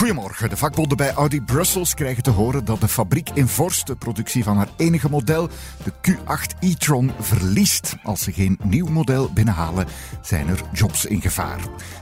Goedemorgen. De vakbonden bij Audi Brussels krijgen te horen dat de fabriek in Vorst de productie van haar enige model, de Q8 e-tron, verliest. Als ze geen nieuw model binnenhalen, zijn er jobs in gevaar.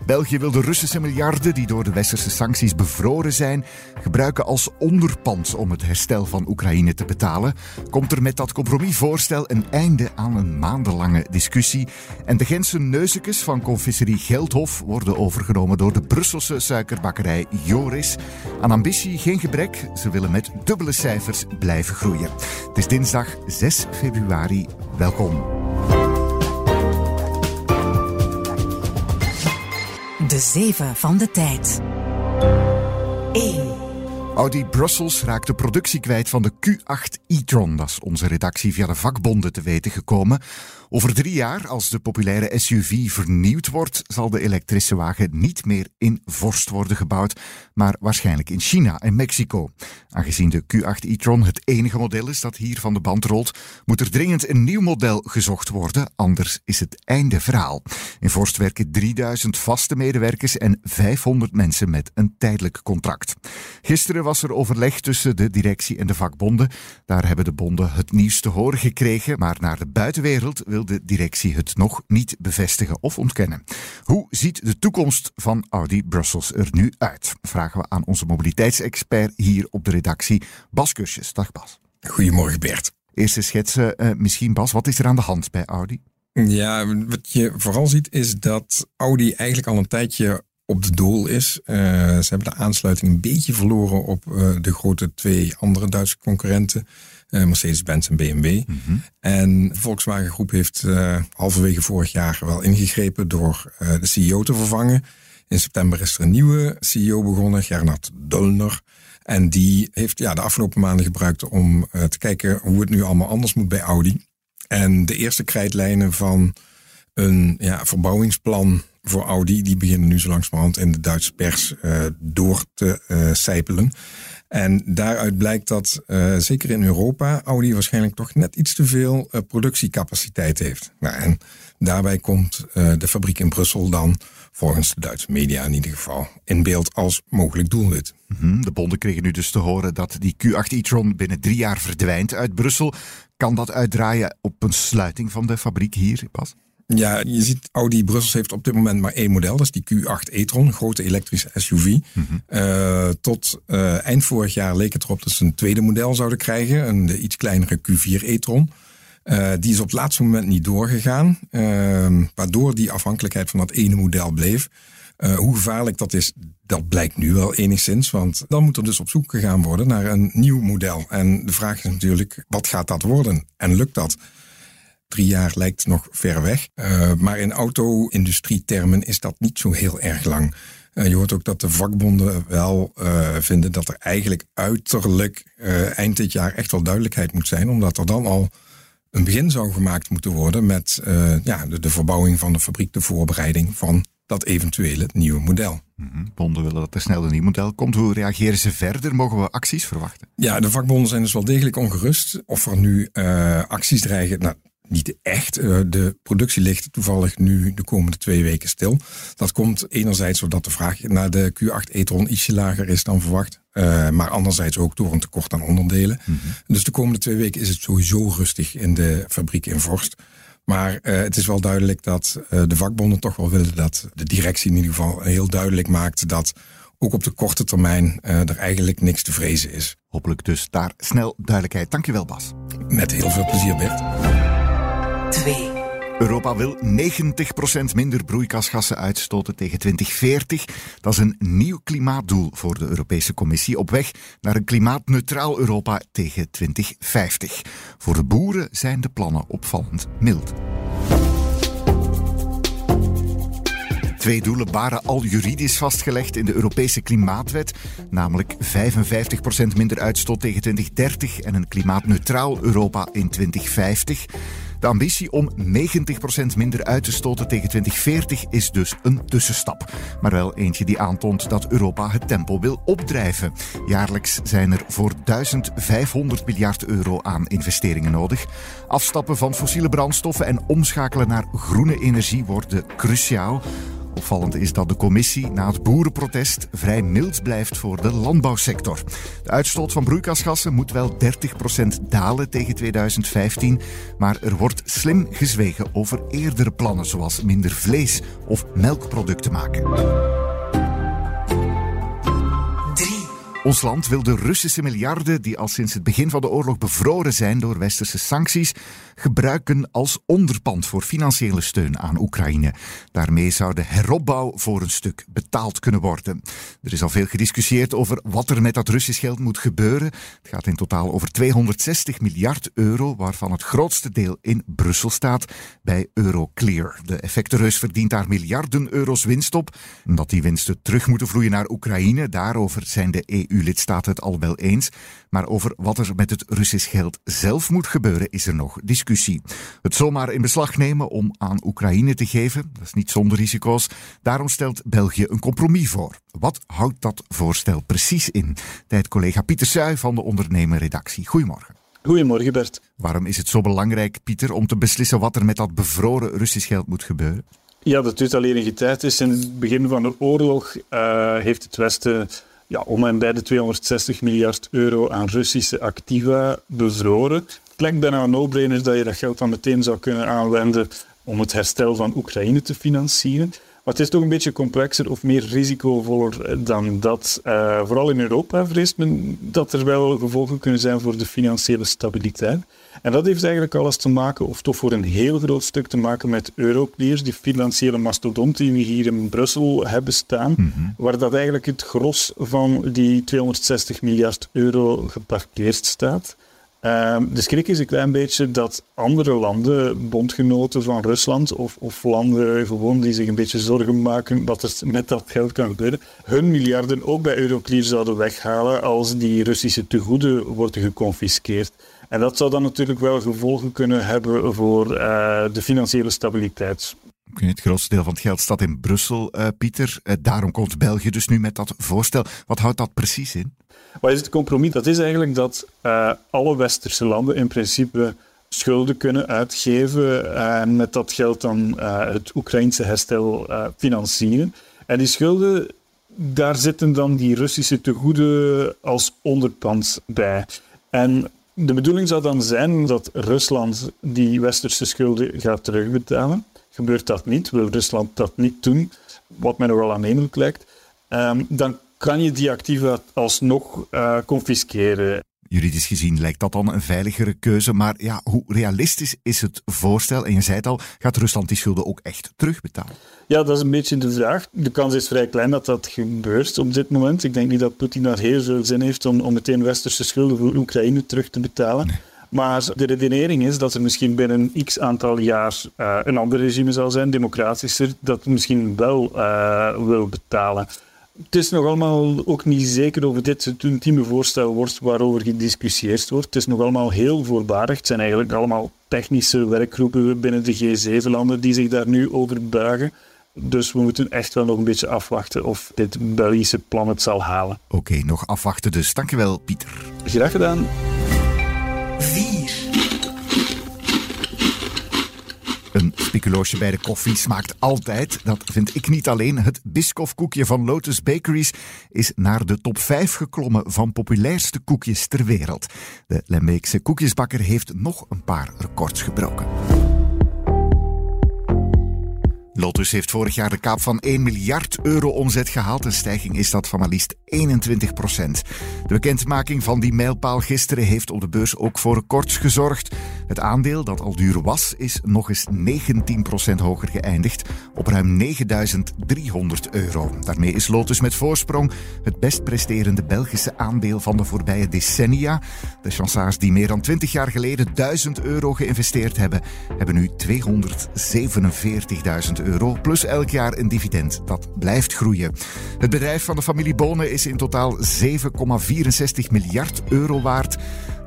België wil de Russische miljarden die door de westerse sancties bevroren zijn, gebruiken als onderpand om het herstel van Oekraïne te betalen. Komt er met dat compromisvoorstel een einde aan een maandenlange discussie. En de Gentse neuzekes van confiserie Geldhof worden overgenomen door de Brusselse suikerbakkerij Joris. Aan ambitie geen gebrek, ze willen met dubbele cijfers blijven groeien. Het is dinsdag 6 februari. Welkom. De zeven van de tijd. 1. Audi Brussels raakt de productie kwijt van de Q8 e-tron. Dat is onze redactie via de vakbonden te weten gekomen. Over drie jaar, als de populaire SUV vernieuwd wordt, zal de elektrische wagen niet meer in Vorst worden gebouwd, maar waarschijnlijk in China en Mexico. Aangezien de Q8 e-tron het enige model is dat hier van de band rolt, moet er dringend een nieuw model gezocht worden, anders is het einde verhaal. In Vorst werken 3000 vaste medewerkers en 500 mensen met een tijdelijk contract. Gisteren was er overleg tussen de directie en de vakbonden. Daar hebben de bonden het nieuws te horen gekregen, maar naar de buitenwereld wil de directie het nog niet bevestigen of ontkennen. Hoe ziet de toekomst van Audi Brussels er nu uit? Vragen we aan onze mobiliteitsexpert hier op de redactie, Bas Kursjes. Dag Bas. Goedemorgen Bert. Eerste schetsen, uh, misschien Bas, wat is er aan de hand bij Audi? Ja, wat je vooral ziet is dat Audi eigenlijk al een tijdje op de dool is. Uh, ze hebben de aansluiting een beetje verloren op uh, de grote twee andere Duitse concurrenten. Uh, Mercedes-Benz en BMW. Mm -hmm. En de Volkswagen Groep heeft halverwege vorig jaar wel ingegrepen door de CEO te vervangen. In september is er een nieuwe CEO begonnen, Gernot Dullner. En die heeft ja, de afgelopen maanden gebruikt om te kijken hoe het nu allemaal anders moet bij Audi. En de eerste krijtlijnen van een ja, verbouwingsplan voor Audi, die beginnen nu zo langzamerhand in de Duitse pers uh, door te uh, sijpelen. En daaruit blijkt dat, uh, zeker in Europa, Audi waarschijnlijk toch net iets te veel productiecapaciteit heeft. Nou, en daarbij komt de fabriek in Brussel dan, volgens de Duitse media in ieder geval, in beeld als mogelijk doelwit. -hmm. De bonden kregen nu dus te horen dat die Q8 e-tron binnen drie jaar verdwijnt uit Brussel. Kan dat uitdraaien op een sluiting van de fabriek hier pas? Ja, je ziet Audi Brussels heeft op dit moment maar één model. Dat is die Q8 e-tron, een grote elektrische SUV. Mm -hmm. uh, tot uh, eind vorig jaar leek het erop dat ze een tweede model zouden krijgen. Een de iets kleinere Q4 e-tron. Uh, die is op het laatste moment niet doorgegaan. waardoor die afhankelijkheid van dat ene model bleef. hoe gevaarlijk dat is, dat blijkt nu wel enigszins. Want dan moet er dus op zoek gegaan worden naar een nieuw model. En de vraag is natuurlijk, wat gaat dat worden? En lukt dat? Drie jaar lijkt nog ver weg. Uh, maar in auto-industrietermen is dat niet zo heel erg lang. Uh, je hoort ook dat de vakbonden wel uh, vinden dat er eigenlijk uiterlijk eind dit jaar echt wel duidelijkheid moet zijn. Omdat er dan al een begin zou gemaakt moeten worden met ja, de, de verbouwing van de fabriek, de voorbereiding van dat eventuele nieuwe model. -hmm. Bonden willen dat er snel een nieuw model komt. Hoe reageren ze verder? Mogen we acties verwachten? Ja, de vakbonden zijn dus wel degelijk ongerust. Of er nu uh, acties dreigen. Nou, niet echt. Eh, de productie ligt toevallig nu de komende twee weken stil. Dat komt enerzijds doordat de vraag naar de Q8 e-tron ietsje lager is dan verwacht. Uh, maar anderzijds ook door een tekort aan onderdelen. Mm -hmm. Dus de komende twee weken is het sowieso rustig in de fabriek in Vorst. Maar uh, het is wel duidelijk dat de vakbonden toch wel willen dat de directie in ieder geval heel duidelijk maakt dat ook op de korte termijn er eigenlijk niks te vrezen is. Hopelijk dus daar snel duidelijkheid. Dankjewel Bas. Met heel veel plezier Bert. 2. Europa wil 90% minder broeikasgassen uitstoten tegen 2040. Dat is een nieuw klimaatdoel voor de Europese Commissie op weg naar een klimaatneutraal Europa tegen 2050. Voor de boeren zijn de plannen opvallend mild. twee doelen waren al juridisch vastgelegd in de Europese Klimaatwet, namelijk 55% minder uitstoot tegen 2030 en een klimaatneutraal Europa in 2050. De ambitie om 90% minder uit te stoten tegen 2040 is dus een tussenstap. Maar wel eentje die aantoont dat Europa het tempo wil opdrijven. Jaarlijks zijn er voor 1500 miljard euro aan investeringen nodig. Afstappen van fossiele brandstoffen en omschakelen naar groene energie worden cruciaal. Opvallend is dat de commissie na het boerenprotest vrij mild blijft voor de landbouwsector. De uitstoot van broeikasgassen moet wel 30% dalen tegen 2015, maar er wordt slim gezwegen over eerdere plannen zoals minder vlees of melkproducten maken. Ons land wil de Russische miljarden, die al sinds het begin van de oorlog bevroren zijn door westerse sancties, gebruiken als onderpand voor financiële steun aan Oekraïne. Daarmee zou de heropbouw voor een stuk betaald kunnen worden. Er is al veel gediscussieerd over wat er met dat Russisch geld moet gebeuren. Het gaat in totaal over 260 miljard euro, waarvan het grootste deel in Brussel staat bij Euroclear. De effectenreus verdient daar miljarden euro's winst op. Omdat die winsten terug moeten vloeien naar Oekraïne, daarover zijn de EU-lidstaten het al wel eens. Maar over wat er met het Russisch geld zelf moet gebeuren, is er nog discussie. Het zomaar in beslag nemen om aan Oekraïne te geven, dat is niet zonder risico's. Daarom stelt België een compromis voor. Wat houdt dat voorstel precies in? Tijd collega Pieter Suij van de Ondernemerredactie. Goedemorgen. Goedemorgen Bert. Waarom is het zo belangrijk, Pieter, om te beslissen wat er met dat bevroren Russisch geld moet gebeuren? Ja, dat duurt al enige tijd. Dus in het begin van de oorlog uh, heeft het Westen ja, om en bij de 260 miljard euro aan Russische activa bevroren. Het lijkt bijna een no-brainer dat je dat geld dan meteen zou kunnen aanwenden om het herstel van Oekraïne te financieren. Maar het is toch een beetje complexer of meer risicovoller dan dat. Uh, vooral in Europa vreest men dat er wel gevolgen kunnen zijn voor de financiële stabiliteit. En dat heeft eigenlijk alles te maken, of toch voor een heel groot stuk te maken met Euroclears, die financiële mastodont die we hier in Brussel hebben staan, mm -hmm. waar dat eigenlijk het gros van die 260 miljard euro geparkeerd staat. Uh, de schrik is een klein beetje dat andere landen, bondgenoten van Rusland of, of, landen gewoon die zich een beetje zorgen maken wat er met dat geld kan gebeuren, hun miljarden ook bij Euroclear zouden weghalen als die Russische tegoeden worden geconfiskeerd. En dat zou dan natuurlijk wel gevolgen kunnen hebben voor uh, de financiële stabiliteit. Het grootste deel van het geld staat in Brussel, uh, Pieter. Uh, daarom komt België dus nu met dat voorstel. Wat houdt dat precies in? Wat is het compromis? Dat is eigenlijk dat uh, alle westerse landen in principe schulden kunnen uitgeven en met dat geld dan het Oekraïnse herstel financieren. En die schulden, daar zitten dan die Russische tegoeden als onderpand bij. En de bedoeling zou dan zijn dat Rusland die westerse schulden gaat terugbetalen. Gebeurt dat niet, wil Rusland dat niet doen, wat mij nogal aannemelijk lijkt, um, dan kan je die activa alsnog uh, confisceren. Juridisch gezien lijkt dat dan een veiligere keuze, maar ja, hoe realistisch is het voorstel? En je zei het al, gaat Rusland die schulden ook echt terugbetalen? Ja, dat is een beetje de vraag. De kans is vrij klein dat dat gebeurt op dit moment. Ik denk niet dat Poetin daar heel veel zin heeft om, om meteen westerse schulden voor Oekraïne terug te betalen. Nee. Maar de redenering is dat er misschien binnen x aantal jaar uh, een ander regime zal zijn, democratischer, dat misschien wel uh, wil betalen. Het is nog allemaal ook niet zeker of dit het ultieme voorstel wordt waarover gediscussieerd wordt. Het is nog allemaal heel voorbarig. Het zijn eigenlijk allemaal technische werkgroepen binnen de G7-landen die zich daar nu over buigen. Dus we moeten echt wel nog een beetje afwachten of dit Belgische plan het zal halen. Oké, okay, nog afwachten dus. Dankjewel, Pieter. Graag gedaan. 4. Een speculoosje bij de koffie smaakt altijd. Dat vind ik niet alleen. Het Biscoff-koekje van Lotus Bakeries is naar de top 5 geklommen van populairste koekjes ter wereld. De Lembeekse koekjesbakker heeft nog een paar records gebroken. Lotus heeft vorig jaar de kaap van 1 miljard euro omzet gehaald. Een stijging is dat van maar liefst 21 procent. De bekendmaking van die mijlpaal gisteren heeft op de beurs ook voor records gezorgd. Het aandeel dat al duur was, is nog eens 19% hoger geëindigd op ruim 9300 euro. Daarmee is Lotus met voorsprong het best presterende Belgische aandeel van de voorbije decennia. De chansaars die meer dan 20 jaar geleden 1000 euro geïnvesteerd hebben, hebben nu 247.000 euro plus elk jaar een dividend. Dat blijft groeien. Het bedrijf van de familie Bonen is in totaal 7,64 miljard euro waard.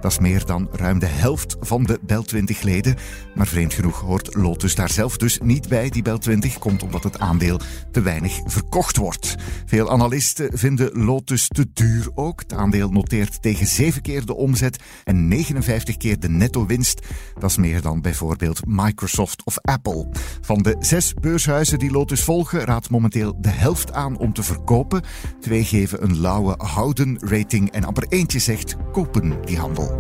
Dat is meer dan ruim de helft van de Bel 20 leden. Maar vreemd genoeg hoort Lotus daar zelf dus niet bij. Die Bel 20 komt omdat het aandeel te weinig verkocht wordt. Veel analisten vinden Lotus te duur ook. Het aandeel noteert tegen 7 keer de omzet en 59 keer de netto winst. Dat is meer dan bijvoorbeeld Microsoft of Apple. Van de zes beurshuizen die Lotus volgen, raadt momenteel de helft aan om te verkopen. Twee geven een lauwe houden rating en amper eentje zegt kopen die handel.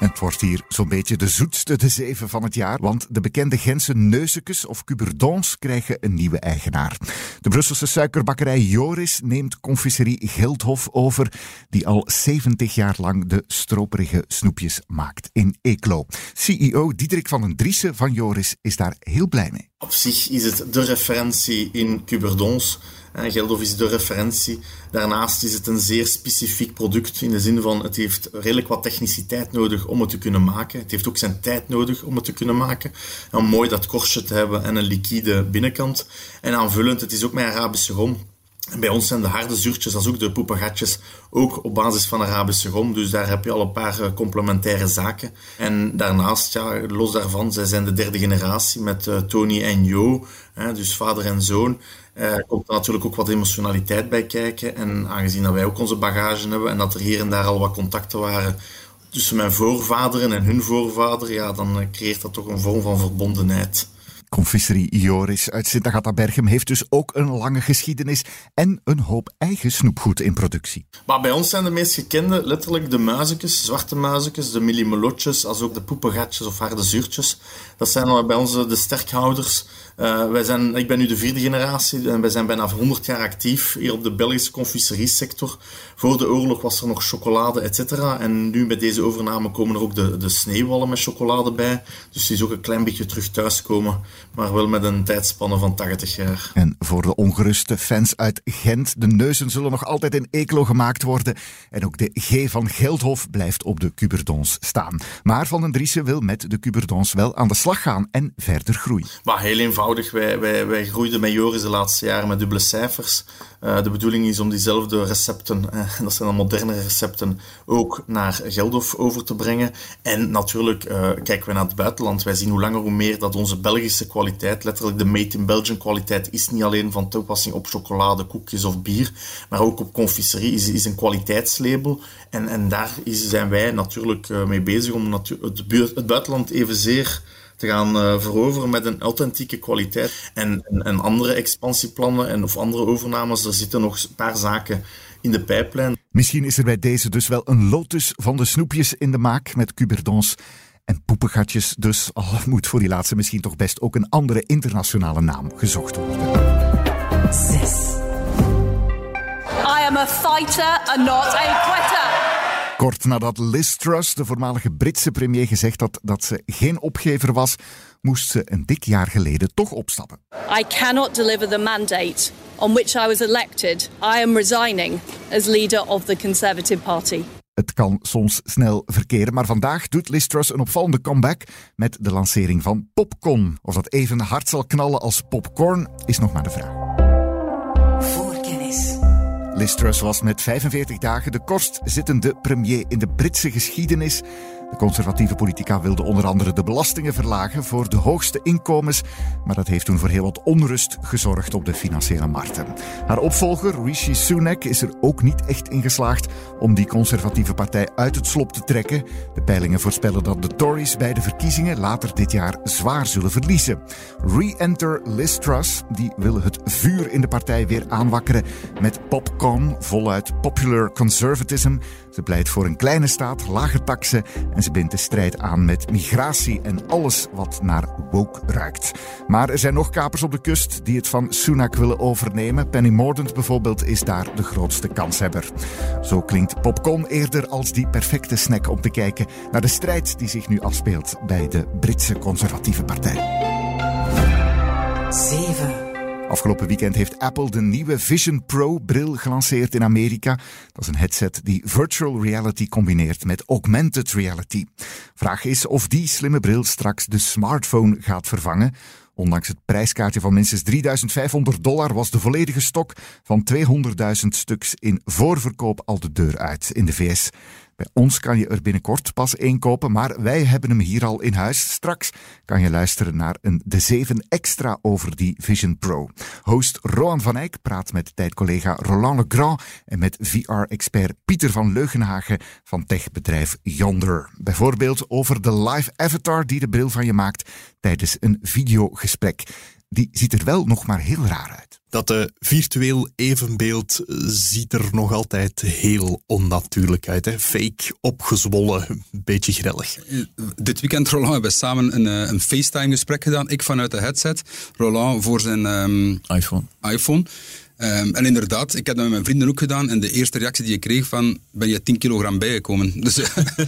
Het wordt hier zo'n beetje de zoetste de zeven van het jaar, want de bekende Gentse neuzekes of cuberdons krijgen een nieuwe eigenaar. De Brusselse suikerbakkerij Joris neemt confiserie Geldhof over, die al 70 jaar lang de stroperige snoepjes maakt in Eeklo. CEO Diederik van den Driessen van Joris is daar heel blij mee. Op zich is het de referentie in cuberdons. Geldhof is de referentie. Daarnaast is het een zeer specifiek product in de zin van het heeft redelijk wat techniciteit nodig om het te kunnen maken. Het heeft ook zijn tijd nodig om het te kunnen maken. Een mooi dat korstje te hebben en een liquide binnenkant. En aanvullend, het is ook met Arabische rom. En bij ons zijn de harde zuurtjes, als ook de poepagatjes, ook op basis van Arabische rom. Dus daar heb je al een paar eh, complementaire zaken. En daarnaast, ja, los daarvan, zij zijn de derde generatie met uh, Tony en Jo, dus vader en zoon. Er uh, komt er natuurlijk ook wat emotionaliteit bij kijken. En aangezien dat wij ook onze bagage hebben en dat er hier en daar al wat contacten waren tussen mijn voorvaderen en hun voorvader, ja, dan creëert dat toch een vorm van verbondenheid. Confiserie Joris uit Sint-Agatha-Berchem heeft dus ook een lange geschiedenis en een hoop eigen snoepgoed in productie. Maar bij ons zijn de meest gekende letterlijk de muizekjes, zwarte muizekjes, de millimelotjes, als ook de poepengatjes of harde zuurtjes. Dat zijn bij ons de sterkhouders. Uh, wij zijn, ik ben nu de vierde generatie en wij zijn bijna 100 jaar actief hier op de Belgische confiseriesector. Voor de oorlog was er nog chocolade, et cetera. En nu met deze overname komen er ook de, de sneeuwwallen met chocolade bij. Dus die is ook een klein beetje terug thuiskomen, maar wel met een tijdspanne van 80 jaar. En voor de ongeruste fans uit Gent, de neuzen zullen nog altijd in Eeklo gemaakt worden. En ook de G van Geldhof blijft op de Cuberdons staan. Maar Van den Driessen wil met de Cuberdons wel aan de slag gaan en verder groeien. Maar heel eenvoudig wij, wij, wij groeiden met Joris de laatste jaren met dubbele cijfers. Uh, de bedoeling is om diezelfde recepten, uh, dat zijn dan moderne recepten, ook naar Geldhof over te brengen. En natuurlijk uh, kijken we naar het buitenland. Wij zien hoe langer hoe meer dat onze Belgische kwaliteit, letterlijk de made in Belgium kwaliteit, is niet alleen van toepassing op chocolade, koekjes of bier, maar ook op confiserie, is, is een kwaliteitslabel. En, en daar is, zijn wij natuurlijk mee bezig om het, het buitenland evenzeer te gaan uh, veroveren met een authentieke kwaliteit. En, en, en, andere expansieplannen en, of andere overnames, er zitten nog een paar zaken in de pijplijn. Misschien is er bij deze dus wel een lotus van de snoepjes in de maak met cuberdons en poepengatjes. Dus al moet voor die laatste misschien toch best ook een andere internationale naam gezocht worden. Zes. I am a fighter and not a quitter. Kort nadat Liz Truss, de voormalige Britse premier, gezegd had dat ze geen opgever was, moest ze een dik jaar geleden toch opstappen. I cannot deliver the mandate on which I was elected. I am resigning as leader of the Conservative Party. Het kan soms snel verkeren, maar vandaag doet Liz Truss een opvallende comeback met de lancering van Popcorn. Of dat even hard zal knallen als popcorn, is nog maar de vraag. Voorkennis. Liz Truss was met 45 dagen de kortst zittende premier in de Britse geschiedenis. De conservatieve politica wilde onder andere de belastingen verlagen voor de hoogste inkomens, maar dat heeft toen voor heel wat onrust gezorgd op de financiële markten. Haar opvolger, Rishi Sunak, is er ook niet echt in geslaagd om die conservatieve partij uit het slop te trekken. De peilingen voorspellen dat de Tories bij de verkiezingen later dit jaar zwaar zullen verliezen. Re-enter Liz die wil het vuur in de partij weer aanwakkeren met popcorn, voluit popular conservatism. Ze pleit voor een kleine staat, lage taxen En ze bindt de strijd aan met migratie en alles wat naar woke ruikt. Maar er zijn nog kapers op de kust die het van Sunak willen overnemen. Penny Mordaunt bijvoorbeeld is daar de grootste kanshebber. Zo klinkt Popcorn eerder als die perfecte snack om te kijken naar de strijd die zich nu afspeelt bij de Britse conservatieve partij. 7. Afgelopen weekend heeft Apple de nieuwe Vision Pro bril gelanceerd in Amerika. Dat is een headset die virtual reality combineert met augmented reality. Vraag is of die slimme bril straks de smartphone gaat vervangen. Ondanks het prijskaartje van minstens 3500 dollar was de volledige stok van 200.000 stuks in voorverkoop al de deur uit in de VS. Bij ons kan je er binnenkort pas één kopen, maar wij hebben hem hier al in huis. Straks kan je luisteren naar een De 7 extra over die Vision Pro. Host Roan van Eyck praat met tijdcollega Roland Legrand en met VR-expert Pieter van Leugenhagen van techbedrijf Yonder. Bijvoorbeeld over de live avatar die de bril van je maakt tijdens een videogesprek. Die ziet er wel nog maar heel raar uit. Dat uh, virtueel evenbeeld ziet er nog altijd heel onnatuurlijk uit. Hè? Fake, opgezwollen, een beetje grellig. Dit weekend, Roland, hebben we samen een, eh, een FaceTime-gesprek gedaan. Ik vanuit de headset, Roland voor zijn um, iPhone. iPhone. Um, en inderdaad, ik heb dat met mijn vrienden ook gedaan. En de eerste reactie die ik kreeg van, ben je 10 kilogram bijgekomen? Dus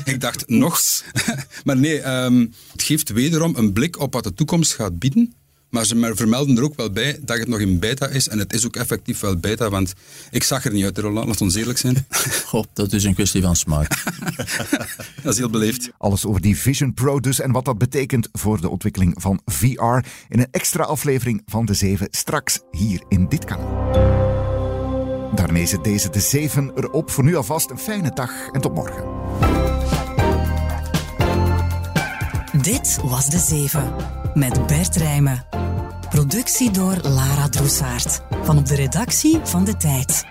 ik dacht, nog. maar nee, um, het geeft wederom een blik op wat de toekomst gaat bieden. Maar ze vermelden er ook wel bij dat het nog in beta is. En het is ook effectief wel beta, want ik zag er niet uit, Roland. Laat ons eerlijk zijn. Goh, dat is een kwestie van smaak. dat is heel beleefd. Alles over die Vision Pro dus en wat dat betekent voor de ontwikkeling van VR in een extra aflevering van De Zeven straks hier in dit kanaal. Daarmee zit deze De Zeven erop. Voor nu alvast een fijne dag en tot morgen. Dit was De Zeven met Bert Rijmen. Productie door Lara Droesaert. Van op de redactie van De Tijd.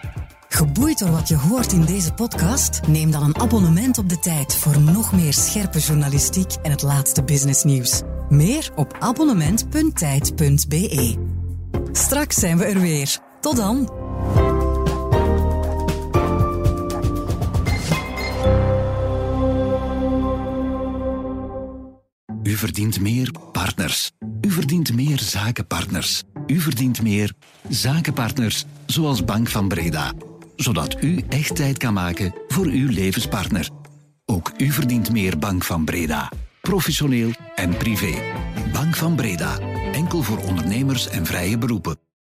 Geboeid door wat je hoort in deze podcast? Neem dan een abonnement op De Tijd voor nog meer scherpe journalistiek en het laatste businessnieuws. Meer op abonnement.tijd.be. Straks zijn we er weer. Tot dan. U verdient meer partners. U verdient meer zakenpartners. U verdient meer zakenpartners, zoals Bank van Breda. Zodat u echt tijd kan maken voor uw levenspartner. Ook u verdient meer Bank van Breda. Professioneel en privé. Bank van Breda. Enkel voor ondernemers en vrije beroepen.